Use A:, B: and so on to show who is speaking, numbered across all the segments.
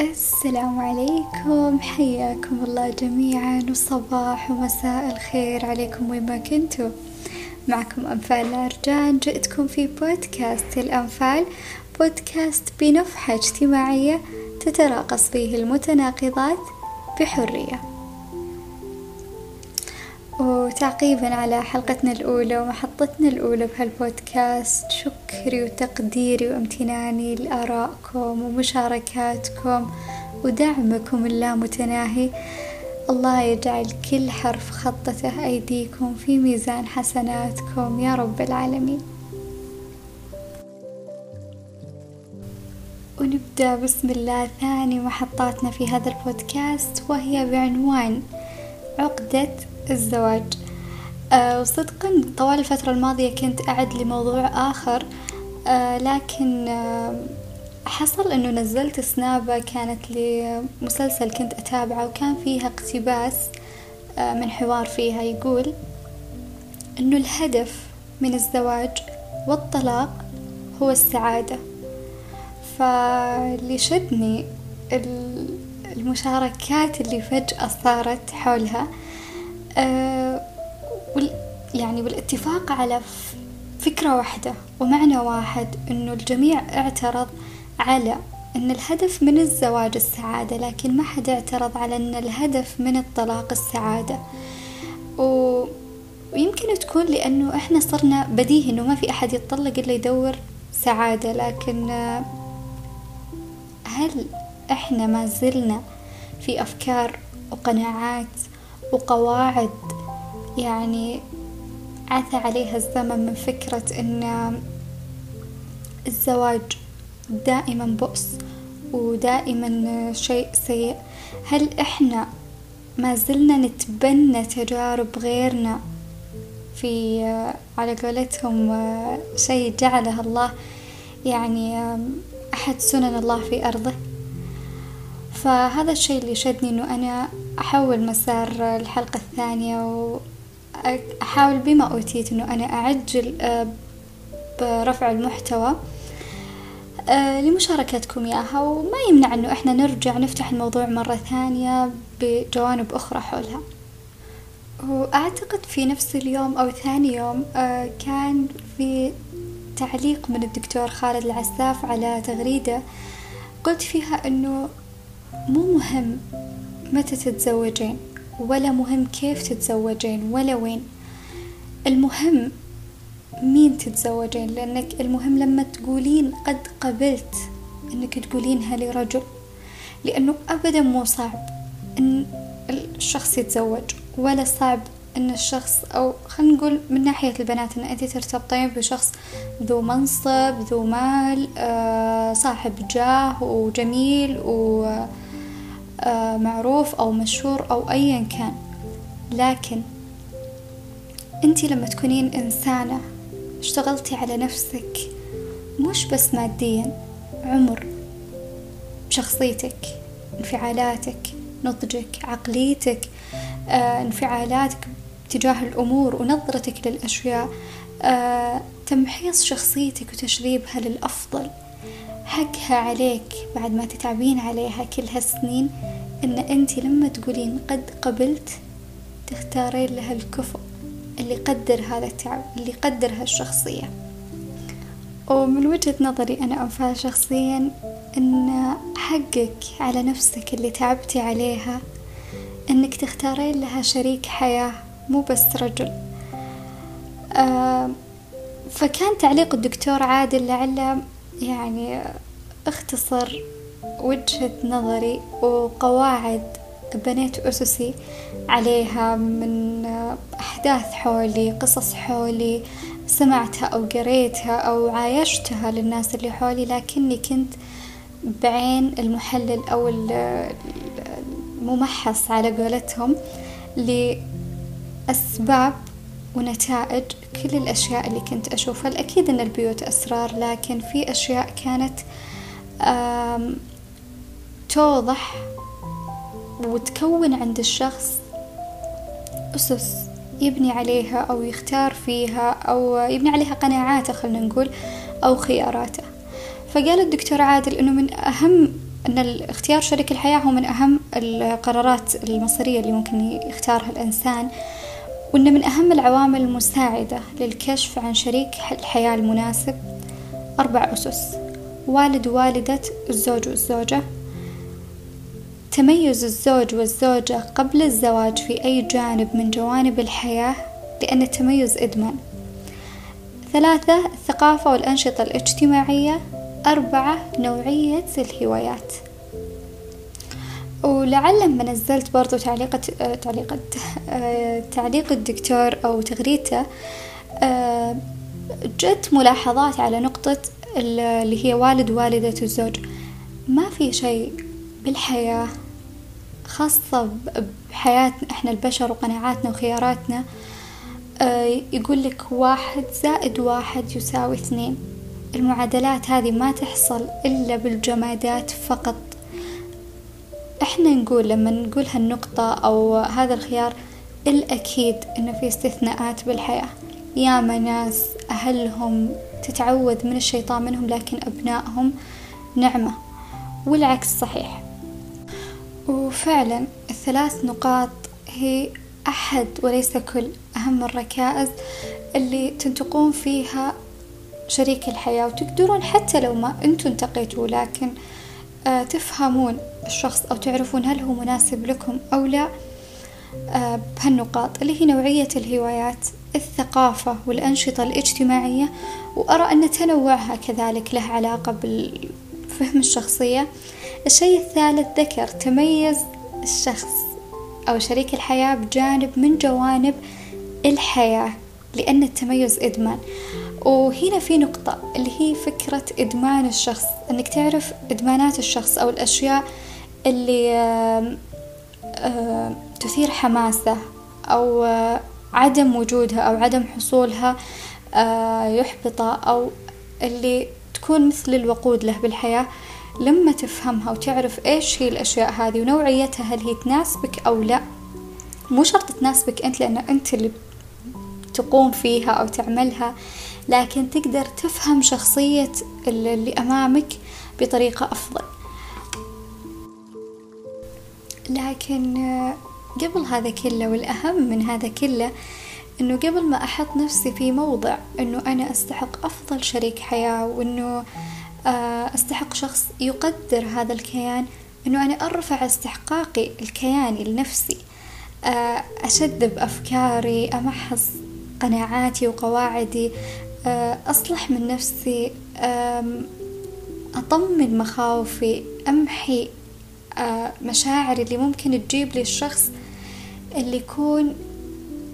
A: السلام عليكم. حياكم الله جميعا وصباح ومساء الخير عليكم وين ما كنتوا. معكم أنفال الأرجان جئتكم في بودكاست الأنفال بودكاست بنفحة اجتماعية تتراقص فيه المتناقضات بحرية. وتعقيبا على حلقتنا الأولى ومحطتنا الأولى بهالبودكاست. شكري وتقديري وامتناني لآرائكم ومشاركاتكم ودعمكم اللامتناهي. الله يجعل كل حرف خطته أيديكم في ميزان حسناتكم. يا رب العالمين. ونبدأ بسم الله ثاني محطاتنا في هذا البودكاست وهي بعنوان عقدة الزواج. أه وصدقا طوال الفترة الماضية كنت أعد لموضوع آخر أه لكن أه حصل أنه نزلت سنابة كانت لمسلسل كنت أتابعه وكان فيها اقتباس من حوار فيها يقول أنه الهدف من الزواج والطلاق هو السعادة. فاللي شدني المشاركات اللي فجأة صارت حولها وال يعني والاتفاق على فكرة واحدة ومعنى واحد إنه الجميع اعترض على إن الهدف من الزواج السعادة لكن ما حد اعترض على إن الهدف من الطلاق السعادة. و... ويمكن تكون لأنه إحنا صرنا بديهي إنه ما في أحد يتطلق إلا يدور سعادة لكن هل إحنا ما زلنا في أفكار وقناعات وقواعد يعني عثى عليها الزمن من فكرة أن الزواج دائما بؤس ودائما شيء سيء. هل إحنا ما زلنا نتبنى تجارب غيرنا في على قولتهم شيء جعله الله يعني أحد سنن الله في أرضه؟ فهذا الشيء اللي شدني إنه أنا أحول مسار الحلقة الثانية وأحاول بما أوتيت إنه أنا أعجل برفع المحتوى لمشاركتكم إياها. وما يمنع إنه إحنا نرجع نفتح الموضوع مرة ثانية بجوانب أخرى حولها. وأعتقد في نفس اليوم أو ثاني يوم كان في تعليق من الدكتور خالد العساف على تغريدة قلت فيها إنه مو مهم متى تتزوجين ولا مهم كيف تتزوجين ولا وين. المهم مين تتزوجين لأنك المهم لما تقولين قد قبلت أنك تقولينها لرجل. لأنه أبدا مو صعب أن الشخص يتزوج ولا صعب أن الشخص أو خلينا نقول من ناحية البنات أن أنت ترتبطين بشخص ذو منصب ذو مال آه صاحب جاه وجميل و آه أو مشهور أو أيا كان. لكن أنت لما تكونين إنسانة اشتغلتي على نفسك مش بس ماديا عمر بشخصيتك انفعالاتك نضجك عقليتك آه، انفعالاتك تجاه الأمور ونظرتك للأشياء آه، تمحيص شخصيتك وتشذيبها للأفضل. حقها عليك بعد ما تتعبين عليها كل هالسنين إن أنت لما تقولين قد قبلت تختارين لها الكفؤ اللي يقدر هذا التعب اللي يقدر هالشخصية. ومن وجهة نظري أنا أنفال شخصيا إن حقك على نفسك اللي تعبتي عليها إنك تختارين لها شريك حياة مو بس رجل. آه فكان تعليق الدكتور عادل لعله يعني اختصر وجهة نظري وقواعد بنيت أسسي عليها من أحداث حولي قصص حولي سمعتها أو قريتها أو عايشتها للناس اللي حولي لكني كنت بعين المحلل أو الممحص على قولتهم لأسباب ونتائج كل الأشياء اللي كنت أشوفها. الأكيد أن البيوت أسرار لكن في أشياء كانت توضح وتكون عند الشخص أسس يبني عليها أو يختار فيها أو يبني عليها قناعاته خلنا نقول أو خياراته. فقال الدكتور عادل أنه من أهم أن اختيار شريك الحياة هو من أهم القرارات المصيرية اللي ممكن يختارها الإنسان وأن من أهم العوامل المساعدة للكشف عن شريك الحياة المناسب أربع أسس والد ووالدة الزوج والزوجة. تميز الزوج والزوجة قبل الزواج في أي جانب من جوانب الحياة لأن التميز إدمان. ثلاثة الثقافة والأنشطة الاجتماعية. أربعة نوعية الهوايات. ولعل لما نزلت برضو تعليقة تعليقة تعليق الدكتور أو تغريدته جت ملاحظات على نقطة اللي هي والد والدة الزوج. ما في شيء بالحياة خاصة بحياتنا إحنا البشر وقناعاتنا وخياراتنا يقول لك واحد زائد واحد يساوي اثنين. المعادلات هذه ما تحصل إلا بالجمادات فقط. إحنا نقول لما نقول هالنقطة أو هذا الخيار الأكيد إنه في استثناءات بالحياة. ياما ناس أهلهم تتعوذ من الشيطان منهم لكن أبنائهم نعمة والعكس صحيح. وفعلا الثلاث نقاط هي أحد وليس كل. أهم الركائز اللي تنتقون فيها شريك الحياة وتقدرون حتى لو ما أنتم انتقيتوا لكن آه تفهمون الشخص أو تعرفون هل هو مناسب لكم أو لا آه بهالنقاط اللي هي نوعية الهوايات الثقافة والأنشطة الاجتماعية. وأرى أن تنوعها كذلك له علاقة بالفهم الشخصية. الشيء الثالث ذكر تميز الشخص أو شريك الحياة بجانب من جوانب الحياة لأن التميز إدمان. وهنا في نقطة اللي هي فكرة إدمان الشخص إنك تعرف إدمانات الشخص أو الأشياء اللي تثير حماسة أو عدم وجودها أو عدم حصولها يحبطه أو اللي تكون مثل الوقود له بالحياة. لما تفهمها وتعرف إيش هي الأشياء هذه ونوعيتها هل هي تناسبك أو لا. مو شرط تناسبك أنت لأن أنت اللي تقوم فيها أو تعملها. لكن تقدر تفهم شخصية اللي أمامك بطريقة أفضل. لكن قبل هذا كله والأهم من هذا كله إنه قبل ما أحط نفسي في موضع إنه أنا أستحق أفضل شريك حياة وإنه أستحق شخص يقدر هذا الكيان إنه أنا أرفع استحقاقي الكياني لنفسي. أشذب أفكاري أمحص قناعاتي وقواعدي أصلح من نفسي أطمن مخاوفي أمحي مشاعري اللي ممكن تجيب لي الشخص اللي يكون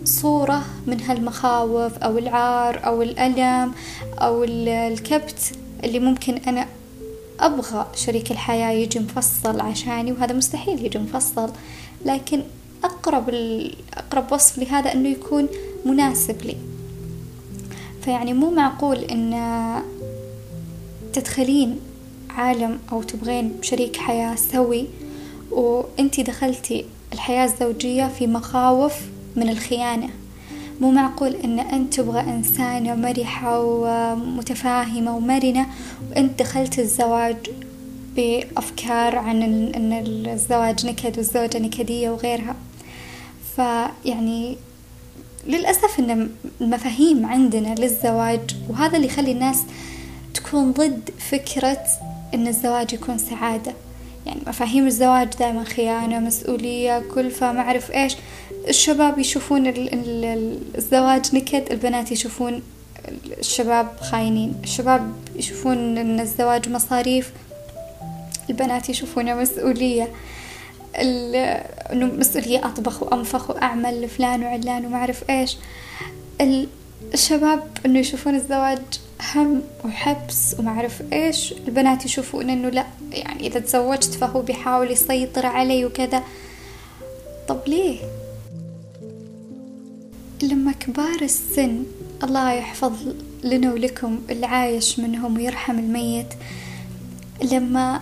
A: صورة من هالمخاوف أو العار أو الألم أو الكبت اللي ممكن أنا أبغى شريك الحياة يجي مفصل عشاني وهذا مستحيل يجي مفصل لكن أقرب أقرب وصف لهذا إنه يكون مناسب لي. فيعني مو معقول إن تدخلين عالم أو تبغين شريك حياة سوي وأنتي دخلتي الحياة الزوجية في مخاوف من الخيانة. مو معقول إن أنت تبغى إنسانة مرحة ومتفاهمة ومرنة وأنت دخلت الزواج بأفكار عن إن الزواج نكد والزوجة نكدية وغيرها. فيعني للأسف إن المفاهيم عندنا للزواج وهذا اللي يخلي الناس تكون ضد فكرة إن الزواج يكون سعادة. يعني مفاهيم الزواج دائما خيانة مسؤولية كلفة ما أعرف إيش. الشباب يشوفون الزواج نكد البنات يشوفون الشباب خاينين. الشباب يشوفون إن الزواج مصاريف البنات يشوفونه مسؤولية. إنه مسؤولية أطبخ وأنفخ وأعمل لفلان وعلان وما أعرف إيش. الشباب إنه يشوفون الزواج هم وحبس وما أعرف إيش. البنات يشوفون إنه لا يعني إذا تزوجت فهو بيحاول يسيطر علي وكذا. طب ليه؟ لما كبار السن الله يحفظ لنا ولكم العايش منهم ويرحم الميت. لما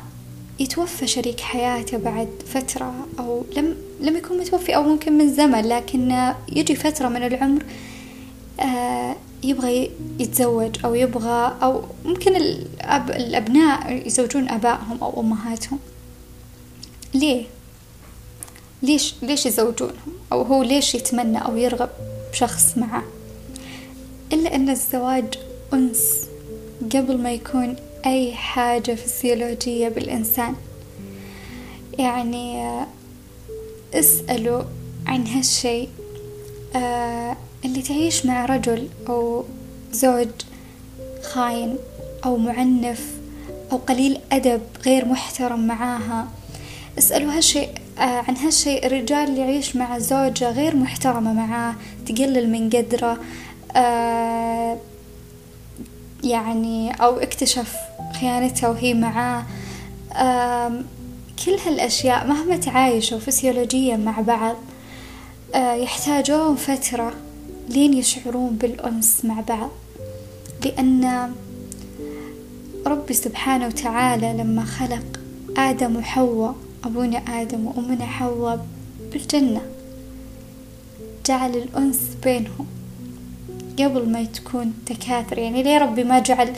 A: يتوفى شريك حياته بعد فترة أو لم لم يكون متوفي أو ممكن من زمن لكن يجي فترة من العمر آه يبغى يتزوج أو يبغى أو ممكن الأب الأبناء يزوجون آبائهم أو أمهاتهم. ليه؟ ليش ليش يزوجونهم؟ أو هو ليش يتمنى أو يرغب بشخص معه؟ إلا أن الزواج أنس قبل ما يكون أي حاجة فسيولوجية بالإنسان. يعني اسألوا عن هالشي آه اللي تعيش مع رجل أو زوج خاين أو معنف أو قليل أدب غير محترم معاها. اسألوا هالشيء آه عن هالشيء. الرجال اللي يعيش مع زوجة غير محترمة معاه تقلل من قدرة آه يعني أو اكتشف خيانتها وهي معاه. كل هالأشياء مهما تعايشوا فسيولوجيا مع بعض آه يحتاجون فترة لين يشعرون بالأنس مع بعض. لأن ربي سبحانه وتعالى لما خلق آدم وحواء أبونا آدم وأمنا حواء بالجنة جعل الأنس بينهم قبل ما تكون تكاثر يعني ليه ربي ما جعل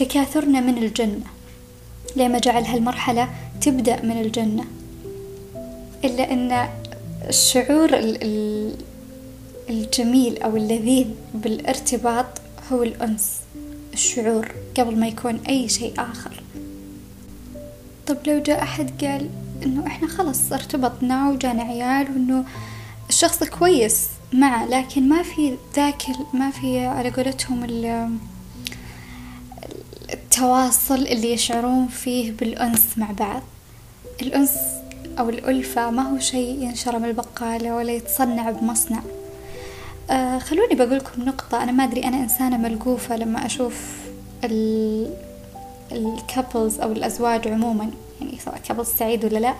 A: تكاثرنا من الجنة. ليه ما جعل هالمرحلة تبدأ من الجنة. إلا أن الشعور الجميل أو اللذيذ بالارتباط هو الأنس الشعور قبل ما يكون أي شيء آخر. طب لو جاء أحد قال إنه إحنا خلص ارتبطنا وجانا عيال وإنه الشخص كويس معه لكن ما في ذاك ما في على قولتهم التواصل اللي يشعرون فيه بالأنس مع بعض. الأنس أو الألفة ما هو شيء ينشر من البقالة ولا يتصنع بمصنع. آه خلوني بقولكم نقطة. أنا ما أدري أنا إنسانة ملقوفة لما أشوف ال ال couples أو الأزواج عموما. يعني سواء couples سعيد ولا لا.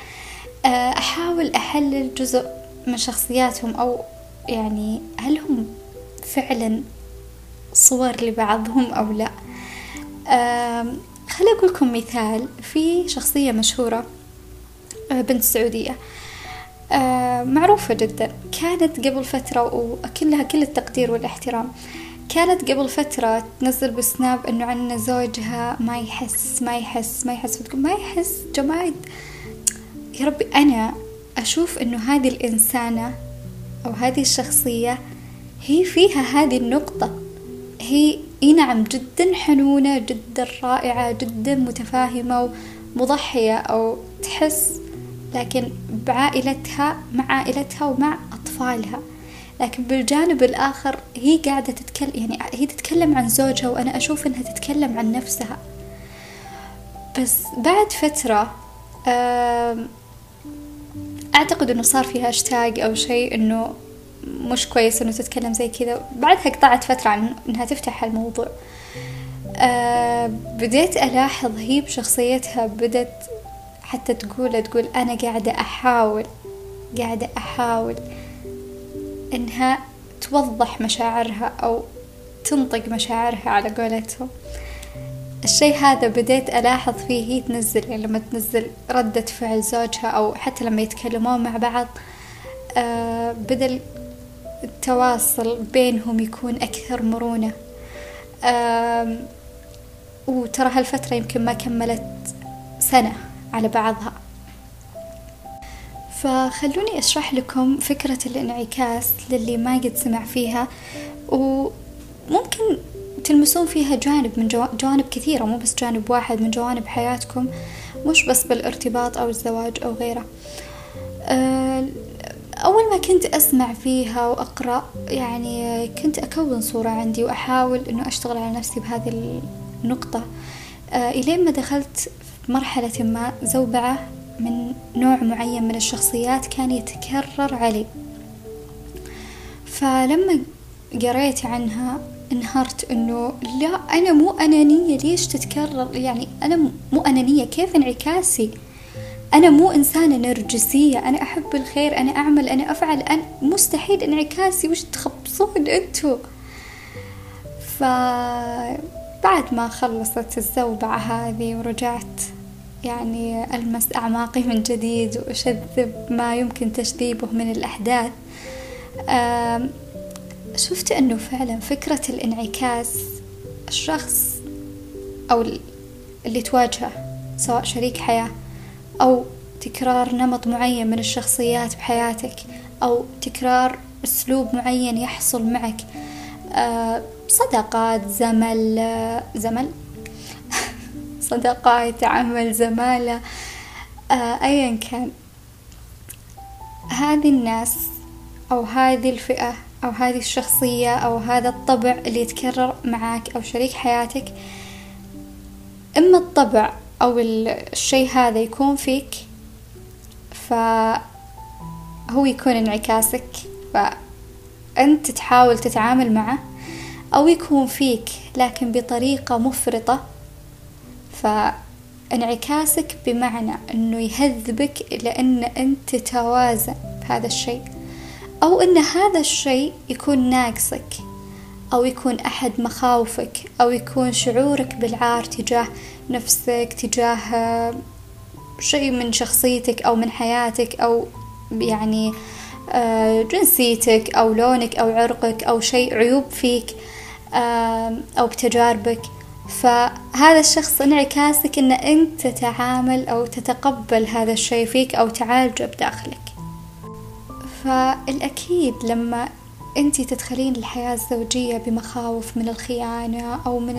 A: آه أحاول أحلل جزء من شخصياتهم أو يعني هل هم فعلا صور لبعضهم أو لا. آه خليني أقول لكم مثال في شخصية مشهورة آه بنت سعودية. آه معروفة جدا. كانت قبل فترة وكلها كل التقدير والاحترام. كانت قبل فترة تنزل بسناب إنه عن زوجها ما يحس ما يحس ما يحس. ما يحس جماعة. يا ربي أنا أشوف إنه هذه الإنسانة أو هذه الشخصية هي فيها هذه النقطة. هي إي نعم جدا حنونة جدا رائعة جدا متفاهمة ومضحية أو تحس لكن بعائلتها مع عائلتها ومع أطفالها. لكن بالجانب الآخر هي قاعدة تتكلم يعني هي تتكلم عن زوجها وأنا أشوف إنها تتكلم عن نفسها. بس بعد فترة أعتقد إنه صار فيها هاشتاج أو شيء إنه مش كويس إنه تتكلم زي كذا. بعدها قطعت فترة عن إنها تفتح الموضوع. أه بديت ألاحظ هي بشخصيتها بدت حتى تقول تقول أنا قاعدة أحاول قاعدة أحاول إنها توضح مشاعرها أو تنطق مشاعرها على قولتهم. الشي هذا بديت ألاحظ فيه هي تنزل يعني لما تنزل ردة فعل زوجها أو حتى لما يتكلمون مع بعض آه بدل التواصل بينهم يكون أكثر مرونة. وترى هالفترة يمكن ما كملت سنة على بعضها. فخلوني أشرح لكم فكرة الانعكاس للي ما قد سمع فيها وممكن تلمسون فيها جانب من جوانب كثيرة مو بس جانب واحد من جوانب حياتكم مش بس بالارتباط أو الزواج أو غيره. آه، أول ما كنت أسمع فيها وأقرأ يعني كنت أكون صورة عندي وأحاول أنه أشتغل على نفسي بهذه النقطة. آه، إلين ما دخلت في مرحلة ما زوبعة من نوع معين من الشخصيات كان يتكرر علي. فلما قريت عنها انهرت إنه لا أنا مو أنانية ليش تتكرر؟ يعني أنا مو أنانية كيف انعكاسي؟ أنا مو إنسانة نرجسية أنا أحب الخير أنا أعمل أنا أفعل أنا مستحيل انعكاسي وش تخبصون انتو فبعد ما خلصت الزوبعة هذه ورجعت يعني ألمس أعماقي من جديد وأشذب ما يمكن تشذيبه من الأحداث. شفت أنه فعلا فكرة الانعكاس الشخص أو اللي تواجهه سواء شريك حياة أو تكرار نمط معين من الشخصيات بحياتك أو تكرار أسلوب معين يحصل معك. آه، صداقات زمل زمل؟ صداقات عمل زمالة آه، أيا كان. هذه الناس أو هذه الفئة أو هذه الشخصية أو هذا الطبع اللي يتكرر معاك أو شريك حياتك إما الطبع أو الشي هذا يكون فيك فهو يكون انعكاسك فأنت تحاول تتعامل معه أو يكون فيك لكن بطريقة مفرطة فانعكاسك بمعنى أنه يهذبك لأن أنت تتوازن بهذا الشيء أو أن هذا الشيء يكون ناقصك أو يكون أحد مخاوفك أو يكون شعورك بالعار تجاه نفسك تجاه شيء من شخصيتك أو من حياتك أو يعني آه، جنسيتك أو لونك أو عرقك أو شيء عيوب فيك أو بتجاربك. فهذا الشخص انعكاسك إن أنت تتعامل أو تتقبل هذا الشيء فيك أو تعالجه بداخلك. فالأكيد لما أنت تدخلين الحياة الزوجية بمخاوف من الخيانة أو من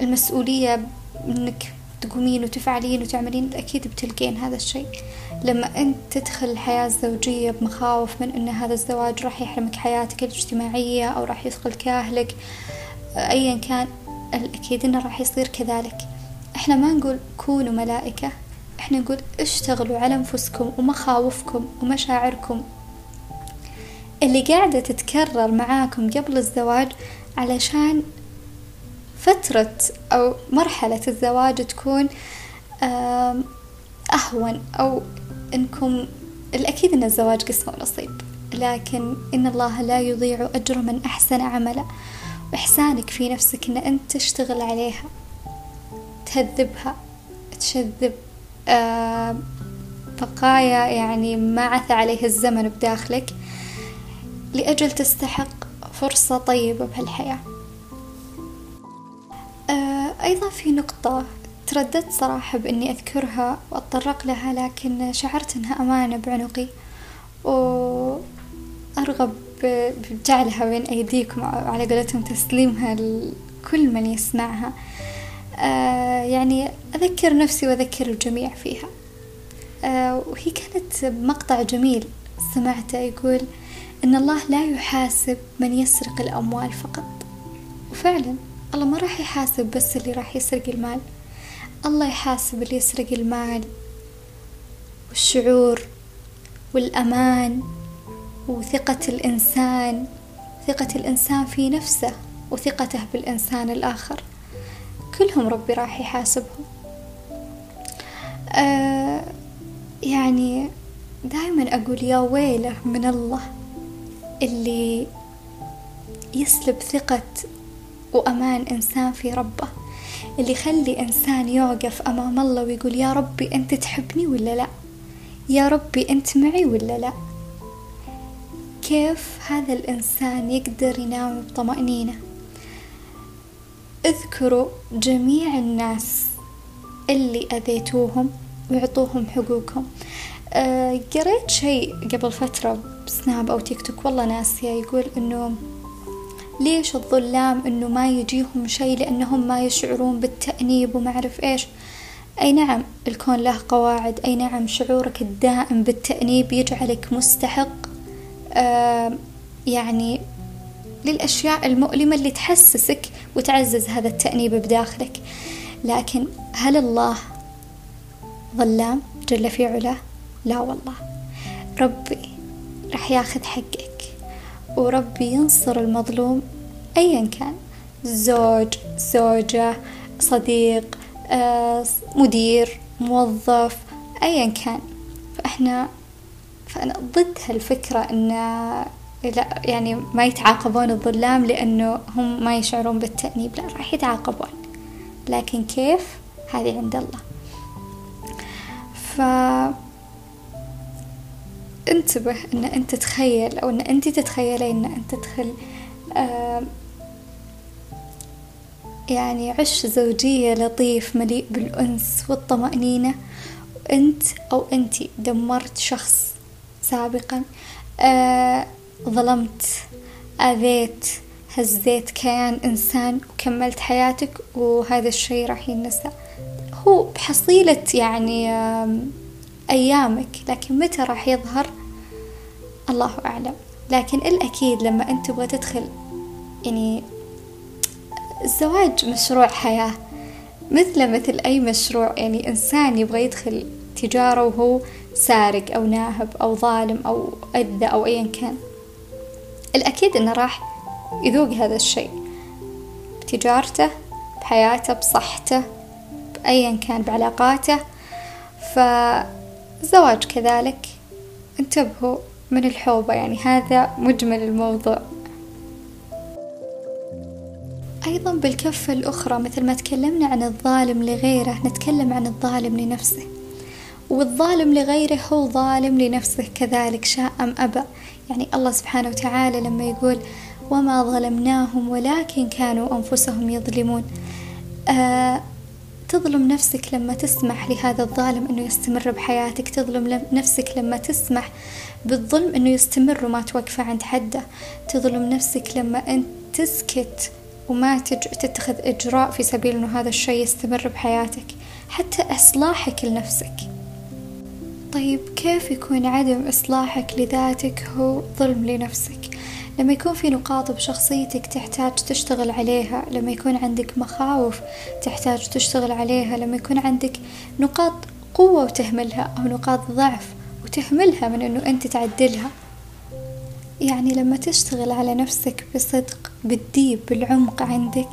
A: المسؤولية إنك تقومين وتفعلين وتعملين أكيد بتلقين هذا الشيء. لما أنت تدخل الحياة الزوجية بمخاوف من أن هذا الزواج راح يحرمك حياتك الاجتماعية أو راح يدخل كأهلك أيا كان الأكيد أنه راح يصير كذلك. إحنا ما نقول كونوا ملائكة إحنا نقول اشتغلوا على أنفسكم ومخاوفكم ومشاعركم. اللي قاعدة تتكرر معاكم قبل الزواج علشان فترة أو مرحلة الزواج تكون أهون أو إنكم الأكيد إن الزواج قسمة ونصيب لكن إن الله لا يضيع أجر من أحسن عملا وإحسانك في نفسك إن أنت تشتغل عليها تهذبها تشذب بقايا يعني ما عثى عليه الزمن بداخلك لأجل تستحق فرصة طيبة بهالحياة. أيضا في نقطة ترددت صراحة بإني أذكرها وأتطرق لها لكن شعرت إنها أمانة بعنقي وأرغب بجعلها بين أيديكم على قولتهم تسليمها لكل من يسمعها. آه يعني أذكر نفسي وأذكر الجميع فيها. آه وهي كانت مقطع جميل سمعته يقول إن الله لا يحاسب من يسرق الأموال فقط. وفعلا الله ما راح يحاسب بس اللي راح يسرق المال. الله يحاسب اللي يسرق المال والشعور والأمان وثقة الإنسان. ثقة الإنسان في نفسه وثقته بالإنسان الآخر. كلهم ربي راح يحاسبهم. آه يعني دائما أقول يا ويله من الله اللي يسلب ثقة وأمان إنسان في ربه اللي يخلي إنسان يوقف أمام الله ويقول يا ربي أنت تحبني ولا لا؟ يا ربي أنت معي ولا لا؟ كيف هذا الإنسان يقدر ينام بطمأنينة؟ اذكروا جميع الناس اللي أذيتوهم ويعطوهم حقوقهم. أه قريت شيء قبل فترة بسناب أو تيك توك والله ناسية يقول إنه ليش الظلام إنه ما يجيهم شيء لأنهم ما يشعرون بالتأنيب وما أعرف إيش؟ أي نعم الكون له قواعد أي نعم شعورك الدائم بالتأنيب يجعلك مستحق آه يعني للأشياء المؤلمة اللي تحسسك وتعزز هذا التأنيب بداخلك. لكن هل الله ظلام جل في علاه؟ لا والله. ربي راح ياخذ حقك. وربي ينصر المظلوم أيا كان. زوج زوجة صديق آه، مدير موظف أيا كان. فإحنا فأنا ضد هالفكرة إن لا يعني ما يتعاقبون الظلام لأنه هم ما يشعرون بالتأنيب لا راح يتعاقبون. لكن كيف؟ هذه عند الله. ف انتبه إن أنت تتخيل أو إن أنت تتخيلين إن أنت تدخل آه يعني عش زوجية لطيف مليء بالأنس والطمأنينة. وأنت أو أنتي دمرت شخص سابقا آه ظلمت آذيت هزيت كيان إنسان وكملت حياتك وهذا الشي راح ينسى. هو بحصيلة يعني أيامك لكن متى راح يظهر؟ الله أعلم. لكن الأكيد لما أنت تبغى تدخل يعني الزواج مشروع حياة. مثل مثل أي مشروع يعني إنسان يبغى يدخل تجارة وهو سارق أو ناهب أو ظالم أو أذى أو أيا كان. الأكيد إنه راح يذوق هذا الشيء. بتجارته بحياته بصحته بأيا كان بعلاقاته. فالزواج كذلك. انتبهوا من الحوبة يعني هذا مجمل الموضوع. أيضا بالكفة الأخرى مثل ما تكلمنا عن الظالم لغيره نتكلم عن الظالم لنفسه. والظالم لغيره هو ظالم لنفسه كذلك شاء أم أبى. يعني الله سبحانه وتعالى لما يقول وما ظلمناهم ولكن كانوا أنفسهم يظلمون. آه تظلم نفسك لما تسمح لهذا الظالم أنه يستمر بحياتك تظلم نفسك لما تسمح بالظلم أنه يستمر وما توقفه عند حده. تظلم نفسك لما أنت تسكت وما تج... تتخذ إجراء في سبيل أنه هذا الشيء يستمر بحياتك حتى إصلاحك لنفسك. طيب كيف يكون عدم إصلاحك لذاتك هو ظلم لنفسك؟ لما يكون في نقاط بشخصيتك تحتاج تشتغل عليها لما يكون عندك مخاوف تحتاج تشتغل عليها لما يكون عندك نقاط قوة وتهملها أو نقاط ضعف وتهملها من أنه أنت تعدلها. يعني لما تشتغل على نفسك بصدق بالديب بالعمق عندك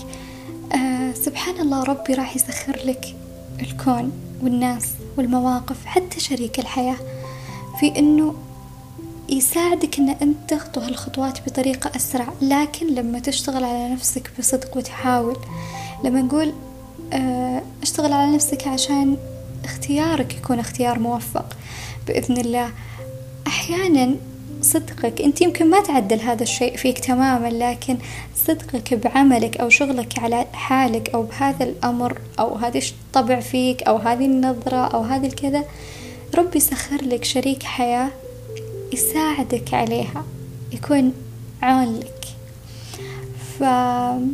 A: آه سبحان الله ربي راح يسخر لك الكون والناس والمواقف حتى شريك الحياة. في أنه يساعدك أن أنت تخطو هالخطوات بطريقة أسرع لكن لما تشتغل على نفسك بصدق وتحاول لما نقول آه، اشتغل على نفسك عشان اختيارك يكون اختيار موفق بإذن الله. أحيانا صدقك أنت يمكن ما تعدل هذا الشيء فيك تماما لكن صدقك بعملك أو شغلك على حالك أو بهذا الأمر أو هذا الطبع فيك أو هذه النظرة أو هذه الكذا ربي سخر لك شريك حياة يساعدك عليها يكون عون لك فهذا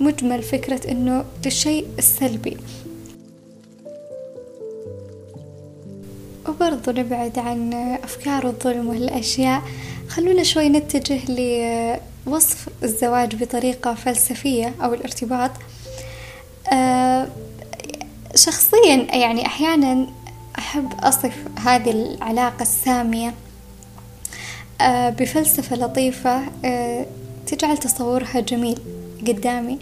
A: مجمل فكرة أنه للشيء السلبي. وبرضو نبعد عن أفكار الظلم والأشياء. خلونا شوي نتجه لوصف الزواج بطريقة فلسفية أو الارتباط. آه، شخصيا يعني أحيانا أحب أصف هذه العلاقة السامية آه، بفلسفة لطيفة آه، تجعل تصورها جميل قدامي.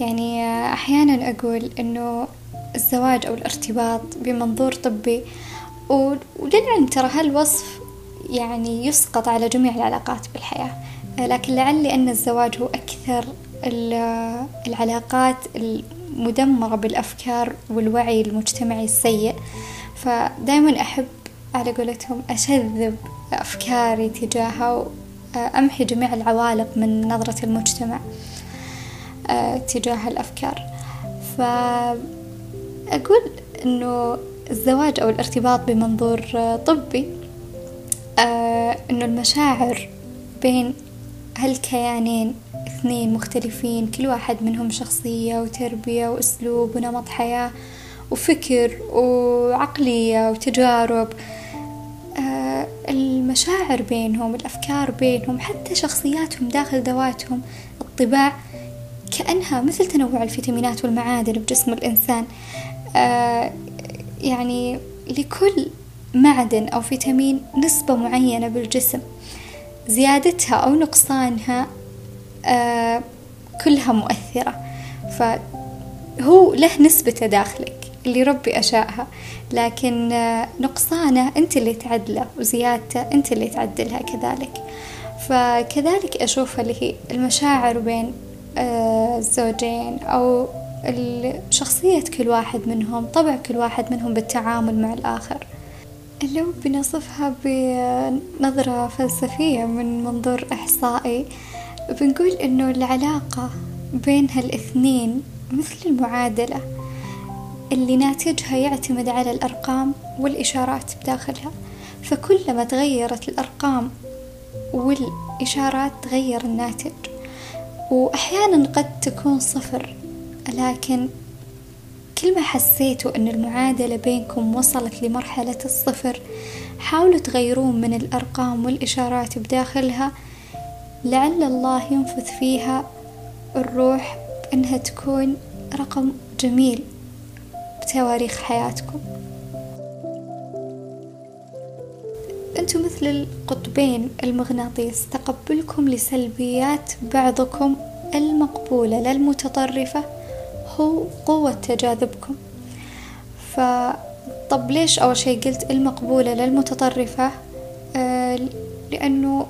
A: يعني أحيانا أقول إنه الزواج أو الارتباط بمنظور طبي وللعلم ترى هالوصف يعني يسقط على جميع العلاقات بالحياة. لكن لعلي أن الزواج هو أكثر العلاقات المدمرة بالأفكار والوعي المجتمعي السيء. فدائما أحب على قولتهم أشذب أفكاري تجاهها وأمحي جميع العوالق من نظرة المجتمع تجاه الأفكار. فأقول أنه الزواج أو الارتباط بمنظور طبي آه إنه المشاعر بين هالكيانين اثنين مختلفين كل واحد منهم شخصية وتربية وأسلوب ونمط حياة وفكر وعقلية وتجارب آه المشاعر بينهم الأفكار بينهم حتى شخصياتهم داخل ذواتهم الطباع كأنها مثل تنوع الفيتامينات والمعادن بجسم الإنسان. آه يعني لكل معدن أو فيتامين نسبة معينة بالجسم زيادتها أو نقصانها آه كلها مؤثرة. فهو له نسبته داخلك اللي ربي أشاءها. لكن آه نقصانة أنت اللي تعدله وزيادته أنت اللي تعدلها كذلك. فكذلك أشوفها اللي هي المشاعر بين آه الزوجين أو شخصية كل واحد منهم طبع كل واحد منهم بالتعامل مع الآخر. لو بنصفها بنظرة فلسفية من منظور إحصائي. بنقول إنه العلاقة بين هالإثنين مثل المعادلة. اللي ناتجها يعتمد على الأرقام والإشارات بداخلها. فكلما تغيرت الأرقام والإشارات تغير الناتج. وأحيانا قد تكون صفر لكن كل ما حسيتوا أن المعادلة بينكم وصلت لمرحلة الصفر حاولوا تغيرون من الأرقام والإشارات بداخلها. لعل الله ينفث فيها الروح إنها تكون رقم جميل. بتواريخ حياتكم. أنتم مثل القطبين المغناطيس تقبلكم لسلبيات بعضكم المقبولة لا المتطرفة هو قوة تجاذبكم. فطب ليش أول شي قلت المقبولة للمتطرفة آه لأنه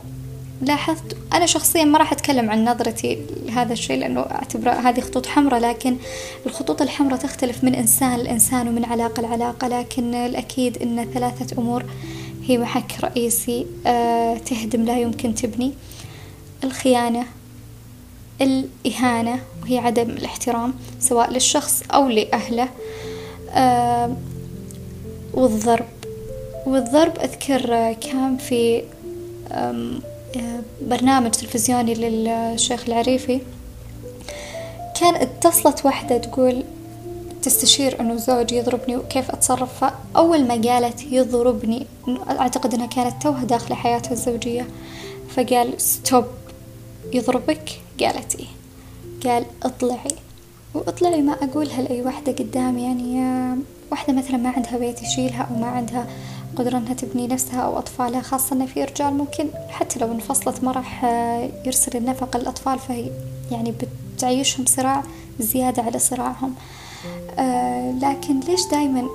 A: لاحظت أنا شخصيا ما راح أتكلم عن نظرتي لهذا الشيء لأنه أعتبره هذه خطوط حمراء لكن الخطوط الحمراء تختلف من إنسان لإنسان ومن علاقة لعلاقة. لكن الأكيد أن ثلاثة أمور هي محك رئيسي آه تهدم لا يمكن تبني. الخيانة الإهانة وهي عدم الاحترام سواء للشخص أو لأهله. آه والضرب. والضرب أذكر كان في برنامج تلفزيوني للشيخ العريفي كان اتصلت واحدة تقول تستشير إنه زوجي يضربني وكيف أتصرف فأول ما قالت يضربني أعتقد إنها كانت توها داخلة حياتها الزوجية فقال ستوب يضربك؟ قالت إيه. قال اطلعي. وأطلعي ما أقولها لأي واحدة قدامي يعني واحدة مثلا ما عندها بيت يشيلها أو ما عندها قدرة أنها تبني نفسها أو أطفالها خاصة إن في رجال ممكن حتى لو انفصلت ما راح يرسل النفقة للأطفال فهي يعني بتعيشهم صراع زيادة على صراعهم. آه لكن ليش دايما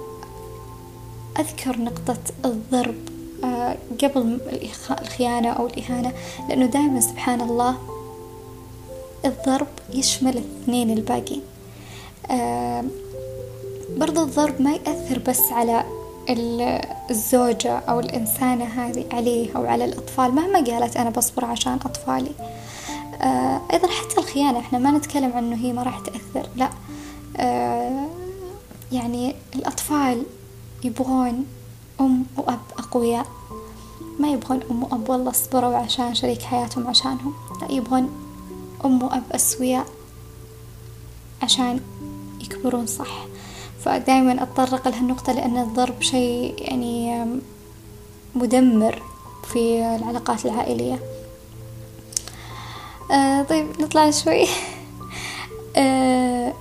A: أذكر نقطة الضرب آه قبل الخيانة أو الإهانة؟ لأنه دايما سبحان الله الضرب يشمل الاثنين الباقين آه برضو الضرب ما يأثر بس على الزوجة أو الإنسانة هذه عليه أو على الأطفال مهما قالت أنا بصبر عشان أطفالي. آه أيضا حتى الخيانة إحنا ما نتكلم عنه هي ما راح تأثر لا. آه يعني الأطفال يبغون أم وأب أقوياء. ما يبغون أم وأب والله صبروا عشان شريك حياتهم عشانهم. لا يبغون أم وأب أسوياء عشان يكبرون صح. فدائما أتطرق لهالنقطة لأن الضرب شيء يعني مدمر في العلاقات العائلية. آه طيب نطلع شوي. آه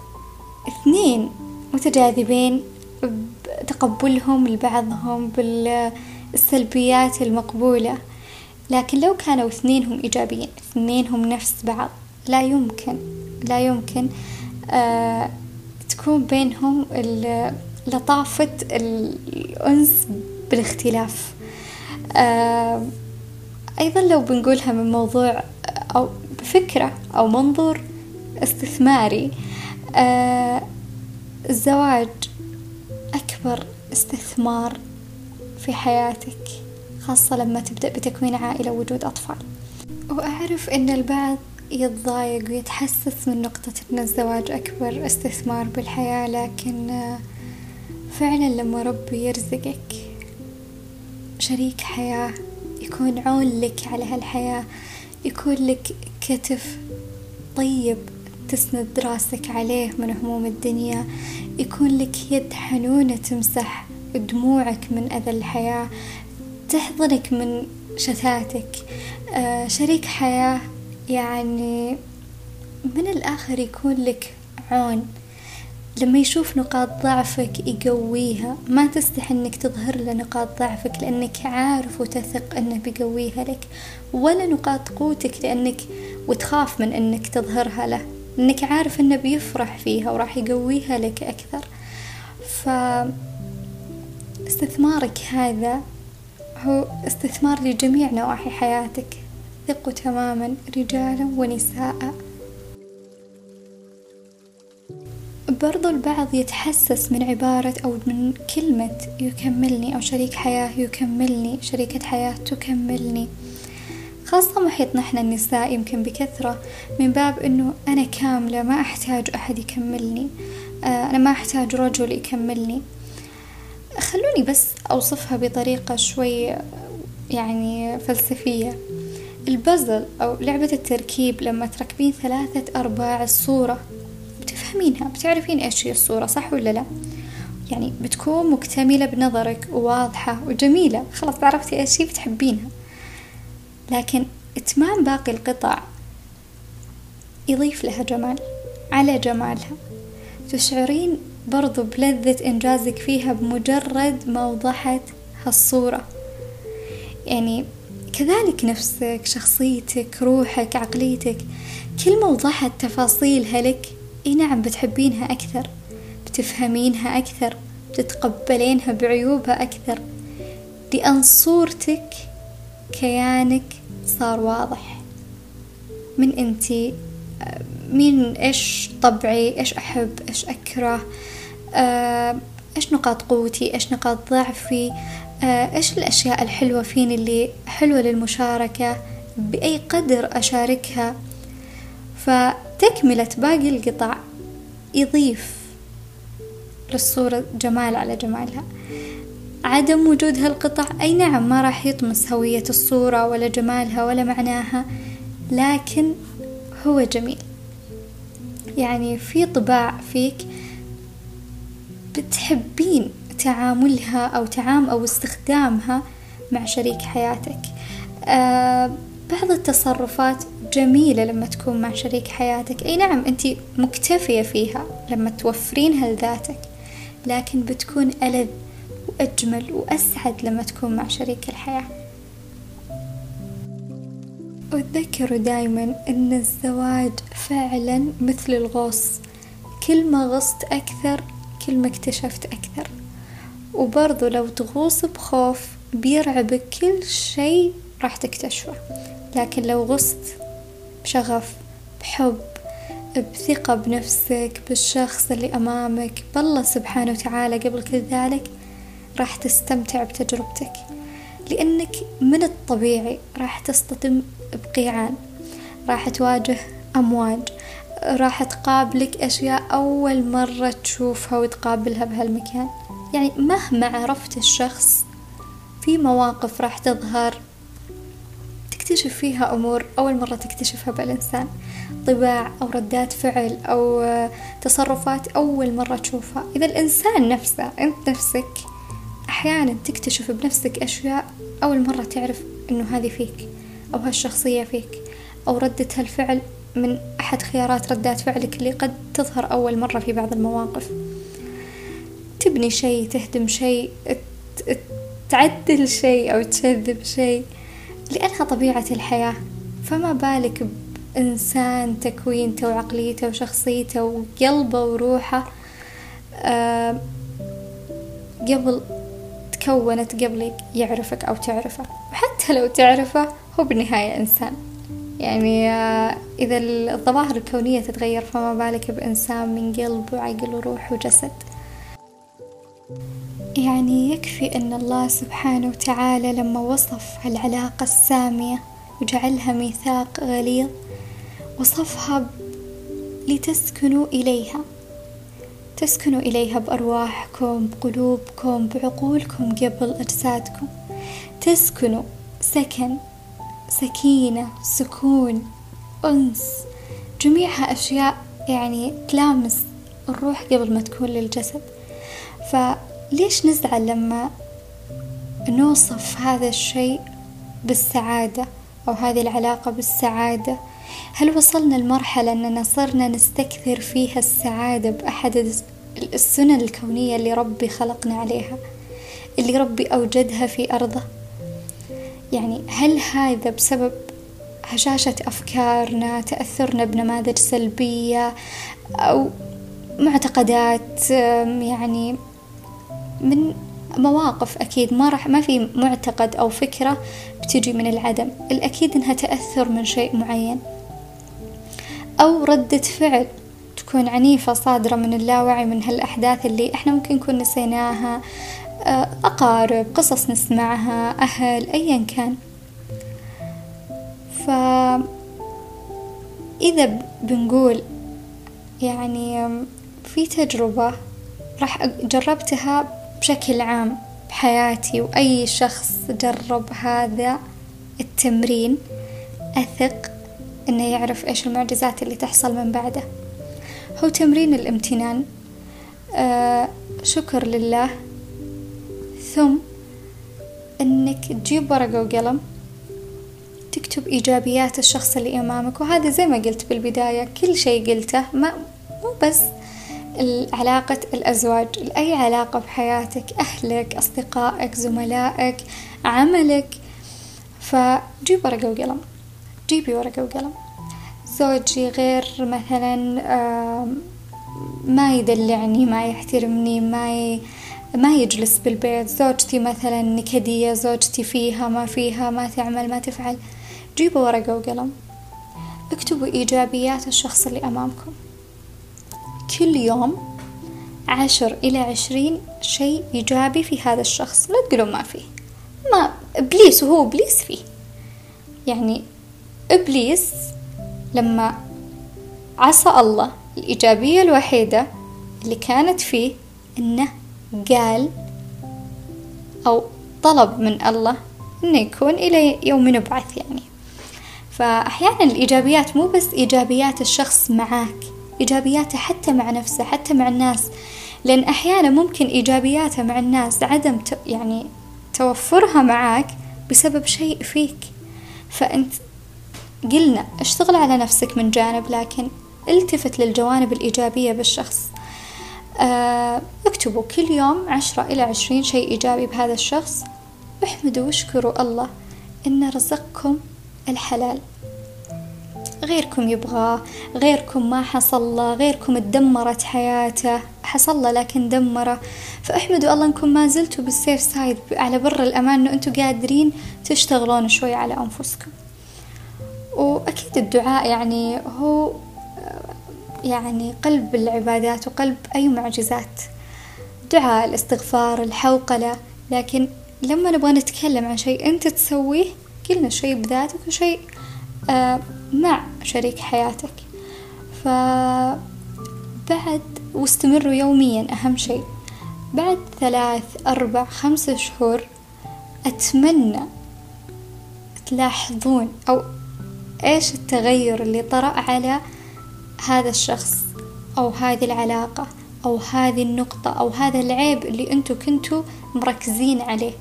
A: اثنين متجاذبين بتقبلهم لبعضهم بالسلبيات المقبولة. لكن لو كانوا اثنينهم إيجابيين اثنينهم نفس بعض لا يمكن لا يمكن آه تكون بينهم لطافة الأنس بالاختلاف. آه أيضا لو بنقولها من موضوع أو بفكرة أو منظور استثماري آه الزواج أكبر استثمار في حياتك خاصة لما تبدأ بتكوين عائلة ووجود أطفال. وأعرف أن البعض يتضايق ويتحسس من نقطة أن الزواج أكبر استثمار بالحياة لكن فعلا لما ربي يرزقك شريك حياة يكون عون لك على هالحياة يكون لك كتف طيب تسند راسك عليه من هموم الدنيا يكون لك يد حنونة تمسح دموعك من أذى الحياة تحضنك من شتاتك آه شريك حياة يعني من الآخر يكون لك عون. لما يشوف نقاط ضعفك يقويها ما تستحي إنك تظهر له نقاط ضعفك لأنك عارف وتثق إنه بيقويها لك ولا نقاط قوتك لأنك وتخاف من إنك تظهرها له. إنك عارف إنه بيفرح فيها وراح يقويها لك أكثر. ف استثمارك هذا هو استثمار لجميع نواحي حياتك. ثقوا تماما رجالا ونساء. برضو البعض يتحسس من عبارة أو من كلمة يكملني أو شريك حياة يكملني شريكة حياة تكملني. خاصة محيطنا إحنا النساء يمكن بكثرة من باب إنه أنا كاملة ما أحتاج أحد يكملني آه، أنا ما أحتاج رجل يكملني. خلوني بس أوصفها بطريقة شوي يعني فلسفية. البازل أو لعبة التركيب لما تركبين ثلاثة أرباع الصورة بتفهمينها بتعرفين إيش هي الصورة صح ولا لا؟ يعني بتكون مكتملة بنظرك وواضحة وجميلة خلاص عرفتي إيش هي بتحبينها. لكن إتمام باقي القطع يضيف لها جمال على جمالها. تشعرين برضو بلذة إنجازك فيها بمجرد ما وضحت هالصورة. يعني كذلك نفسك شخصيتك روحك عقليتك كل ما وضحت تفاصيلها لك إي نعم بتحبينها أكثر بتفهمينها أكثر بتتقبلينها بعيوبها أكثر. لأن صورتك كيانك صار واضح. من انتي مين؟ إيش طبعي؟ إيش أحب؟ إيش أكره؟ آه، إيش نقاط قوتي؟ إيش نقاط ضعفي؟ آه، إيش الأشياء الحلوة فيني اللي حلوة للمشاركة؟ بأي قدر أشاركها؟ فتكملة باقي القطع يضيف للصورة جمال على جمالها. عدم وجود هالقطع أي نعم ما راح يطمس هوية الصورة ولا جمالها ولا معناها لكن هو جميل. يعني في طباع فيك بتحبين تعاملها أو تعام أو استخدامها مع شريك حياتك. آه بعض التصرفات جميلة لما تكون مع شريك حياتك. أي نعم أنت مكتفية فيها لما توفرينها لذاتك لكن بتكون ألذ وأجمل وأسعد لما تكون مع شريك الحياة. وتذكروا دايما أن الزواج فعلا مثل الغوص. كل ما غصت أكثر كل ما اكتشفت أكثر. وبرضو لو تغوص بخوف بيرعبك كل شيء راح تكتشفه. لكن لو غصت بشغف بحب بثقة بنفسك بالشخص اللي أمامك بالله سبحانه وتعالى قبل كل ذلك راح تستمتع بتجربتك. لأنك من الطبيعي راح تصطدم بقيعان. راح تواجه أمواج. راح تقابلك أشياء أول مرة تشوفها وتقابلها بهالمكان. يعني مهما عرفت الشخص في مواقف راح تظهر تكتشف فيها أمور أول مرة تكتشفها بالإنسان. طباع أو ردات فعل أو تصرفات أول مرة تشوفها. إذا الإنسان نفسه أنت نفسك أحيانا تكتشف بنفسك أشياء أول مرة تعرف إنه هذه فيك أو هالشخصية فيك أو ردة هالفعل من أحد خيارات ردات فعلك اللي قد تظهر أول مرة في بعض المواقف. تبني شيء تهدم شيء تعدل شيء أو تشذب شيء لأنها طبيعة الحياة. فما بالك بإنسان تكوينته وعقليته وشخصيته وقلبه وروحه آه قبل تكونت قبل يعرفك أو تعرفه. وحتى لو تعرفه هو بالنهاية إنسان. يعني آه، إذا الظواهر الكونية تتغير فما بالك بإنسان من قلب وعقل وروح وجسد. يعني يكفي أن الله سبحانه وتعالى لما وصف العلاقة السامية وجعلها ميثاق غليظ وصفها لتسكنوا إليها. تسكنوا إليها بأرواحكم بقلوبكم بعقولكم قبل أجسادكم. تسكنوا سكن سكينة سكون أنس. جميعها أشياء يعني تلامس الروح قبل ما تكون للجسد. فليش نزعل لما نوصف هذا الشيء بالسعادة أو هذه العلاقة بالسعادة؟ هل وصلنا لمرحلة أننا صرنا نستكثر فيها السعادة بأحد السنن الكونية اللي ربي خلقنا عليها اللي ربي أوجدها في أرضه؟ يعني هل هذا بسبب هشاشة أفكارنا تأثرنا بنماذج سلبية أو معتقدات يعني من مواقف أكيد ما راح ما في معتقد أو فكرة بتجي من العدم. الأكيد إنها تأثر من شيء معين. أو ردة فعل تكون عنيفة صادرة من اللاوعي من هالأحداث اللي إحنا ممكن نكون نسيناها آه، أقارب قصص نسمعها أهل أيا كان. فإذا بنقول يعني في تجربة راح جربتها بشكل عام بحياتي وأي شخص جرب هذا التمرين أثق إنه يعرف إيش المعجزات اللي تحصل من بعده. هو تمرين الامتنان. آه شكر لله. ثم إنك تجيب ورقة وقلم تكتب إيجابيات الشخص اللي أمامك وهذا زي ما قلت بالبداية كل شيء قلته ما مو بس علاقة الأزواج أي علاقة بحياتك أهلك أصدقائك زملائك عملك. فجيب ورقة وقلم جيبي ورقة وقلم. زوجي غير مثلا ما يدلعني ما يحترمني ما ي... ما يجلس بالبيت. زوجتي مثلا نكدية زوجتي فيها ما فيها ما تعمل ما تفعل. جيبوا ورقة وقلم. اكتبوا إيجابيات الشخص اللي أمامكم. كل يوم عشر إلى عشرين شيء إيجابي في هذا الشخص. لا تقولوا ما فيه. ما إبليس وهو إبليس فيه. يعني إبليس لما عصى الله الإيجابية الوحيدة اللي كانت فيه إنه قال أو طلب من الله إنه يكون إلى يوم نبعث يعني. فأحيانا الإيجابيات مو بس إيجابيات الشخص معاك. إيجابياته حتى مع نفسه حتى مع الناس. لأن أحيانا ممكن إيجابياته مع الناس عدم يعني توفرها معاك بسبب شيء فيك. فأنت قلنا اشتغل على نفسك من جانب لكن التفت للجوانب الإيجابية بالشخص. آه، اكتبوا كل يوم عشرة إلى عشرين شيء إيجابي بهذا الشخص. واحمدوا واشكروا الله إنه رزقكم الحلال. غيركم يبغاه غيركم ما حصل له غيركم تدمرت حياته. حصل له لكن دمره. فاحمدوا الله إنكم ما زلتوا بالسيف سايد على بر الأمان إنه أنتم قادرين تشتغلون شوي على أنفسكم. وأكيد الدعاء يعني هو يعني قلب العبادات وقلب أي معجزات. دعاء الاستغفار الحوقلة. لكن لما نبغى نتكلم عن شيء أنت تسويه قلنا شيء بذاتك وشيء آه مع شريك حياتك. فبعد واستمروا يوميا أهم شيء. بعد ثلاث أربع خمس شهور أتمنى تلاحظون أو إيش التغير اللي طرأ على هذا الشخص أو هذه العلاقة أو هذه النقطة أو هذا العيب اللي أنتوا كنتوا مركزين عليه.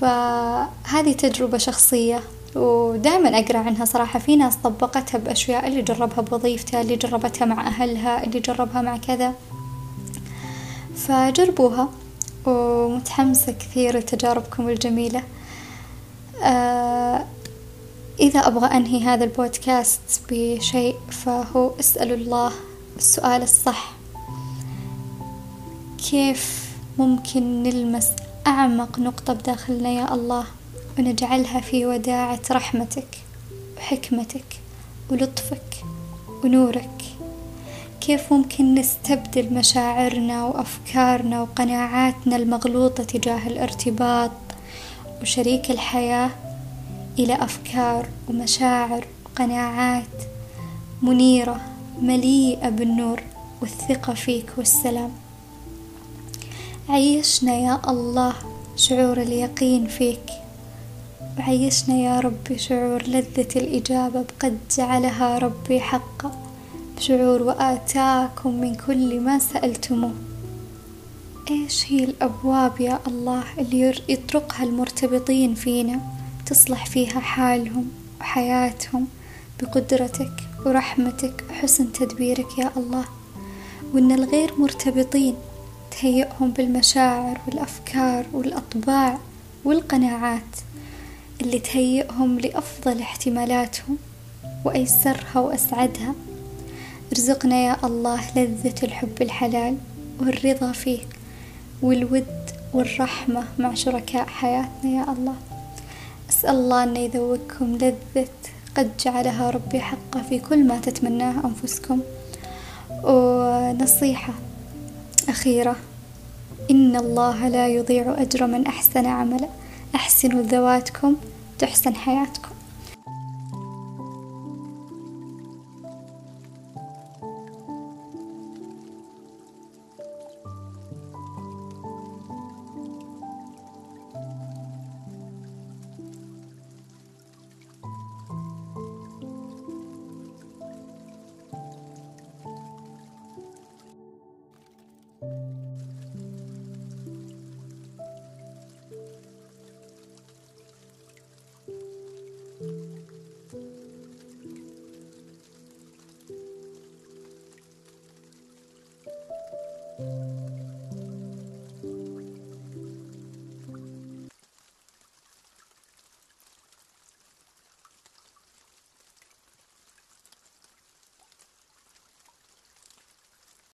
A: فهذه تجربة شخصية. ودائما أقرأ عنها صراحة. في ناس طبقتها بأشياء اللي جربها بوظيفتها اللي جربتها مع أهلها اللي جربها مع كذا. فجربوها ومتحمسة كثير لتجاربكم الجميلة. آه إذا أبغى أنهي هذا البودكاست بشيء فهو اسألوا الله السؤال الصح. كيف ممكن نلمس أعمق نقطة بداخلنا يا الله؟ ونجعلها في وداعة رحمتك وحكمتك ولطفك ونورك. كيف ممكن نستبدل مشاعرنا وأفكارنا وقناعاتنا المغلوطة تجاه الارتباط وشريك الحياة إلى أفكار ومشاعر وقناعات منيرة مليئة بالنور والثقة فيك والسلام. عيشنا يا الله شعور اليقين فيك. وعيشنا يا ربي شعور لذة الإجابة بقد جعلها ربي حقا. بشعور وآتاكم من كل ما سألتموه. إيش هي الأبواب يا الله اللي يطرقها المرتبطين فينا؟ تصلح فيها حالهم وحياتهم بقدرتك ورحمتك وحسن تدبيرك يا الله. وإن الغير مرتبطين تهيئهم بالمشاعر والأفكار والأطباع والقناعات. اللي تهيئهم لأفضل احتمالاتهم وأيسرها وأسعدها. ارزقنا يا الله لذة الحب الحلال والرضا فيه والود والرحمة مع شركاء حياتنا يا الله. أسأل الله أن يذوقكم لذة قد جعلها ربي حقه في كل ما تتمناه أنفسكم. ونصيحة أخيرة إن الله لا يضيع أجر من أحسن عملا. أحسنوا ذواتكم تحسن حياتكم.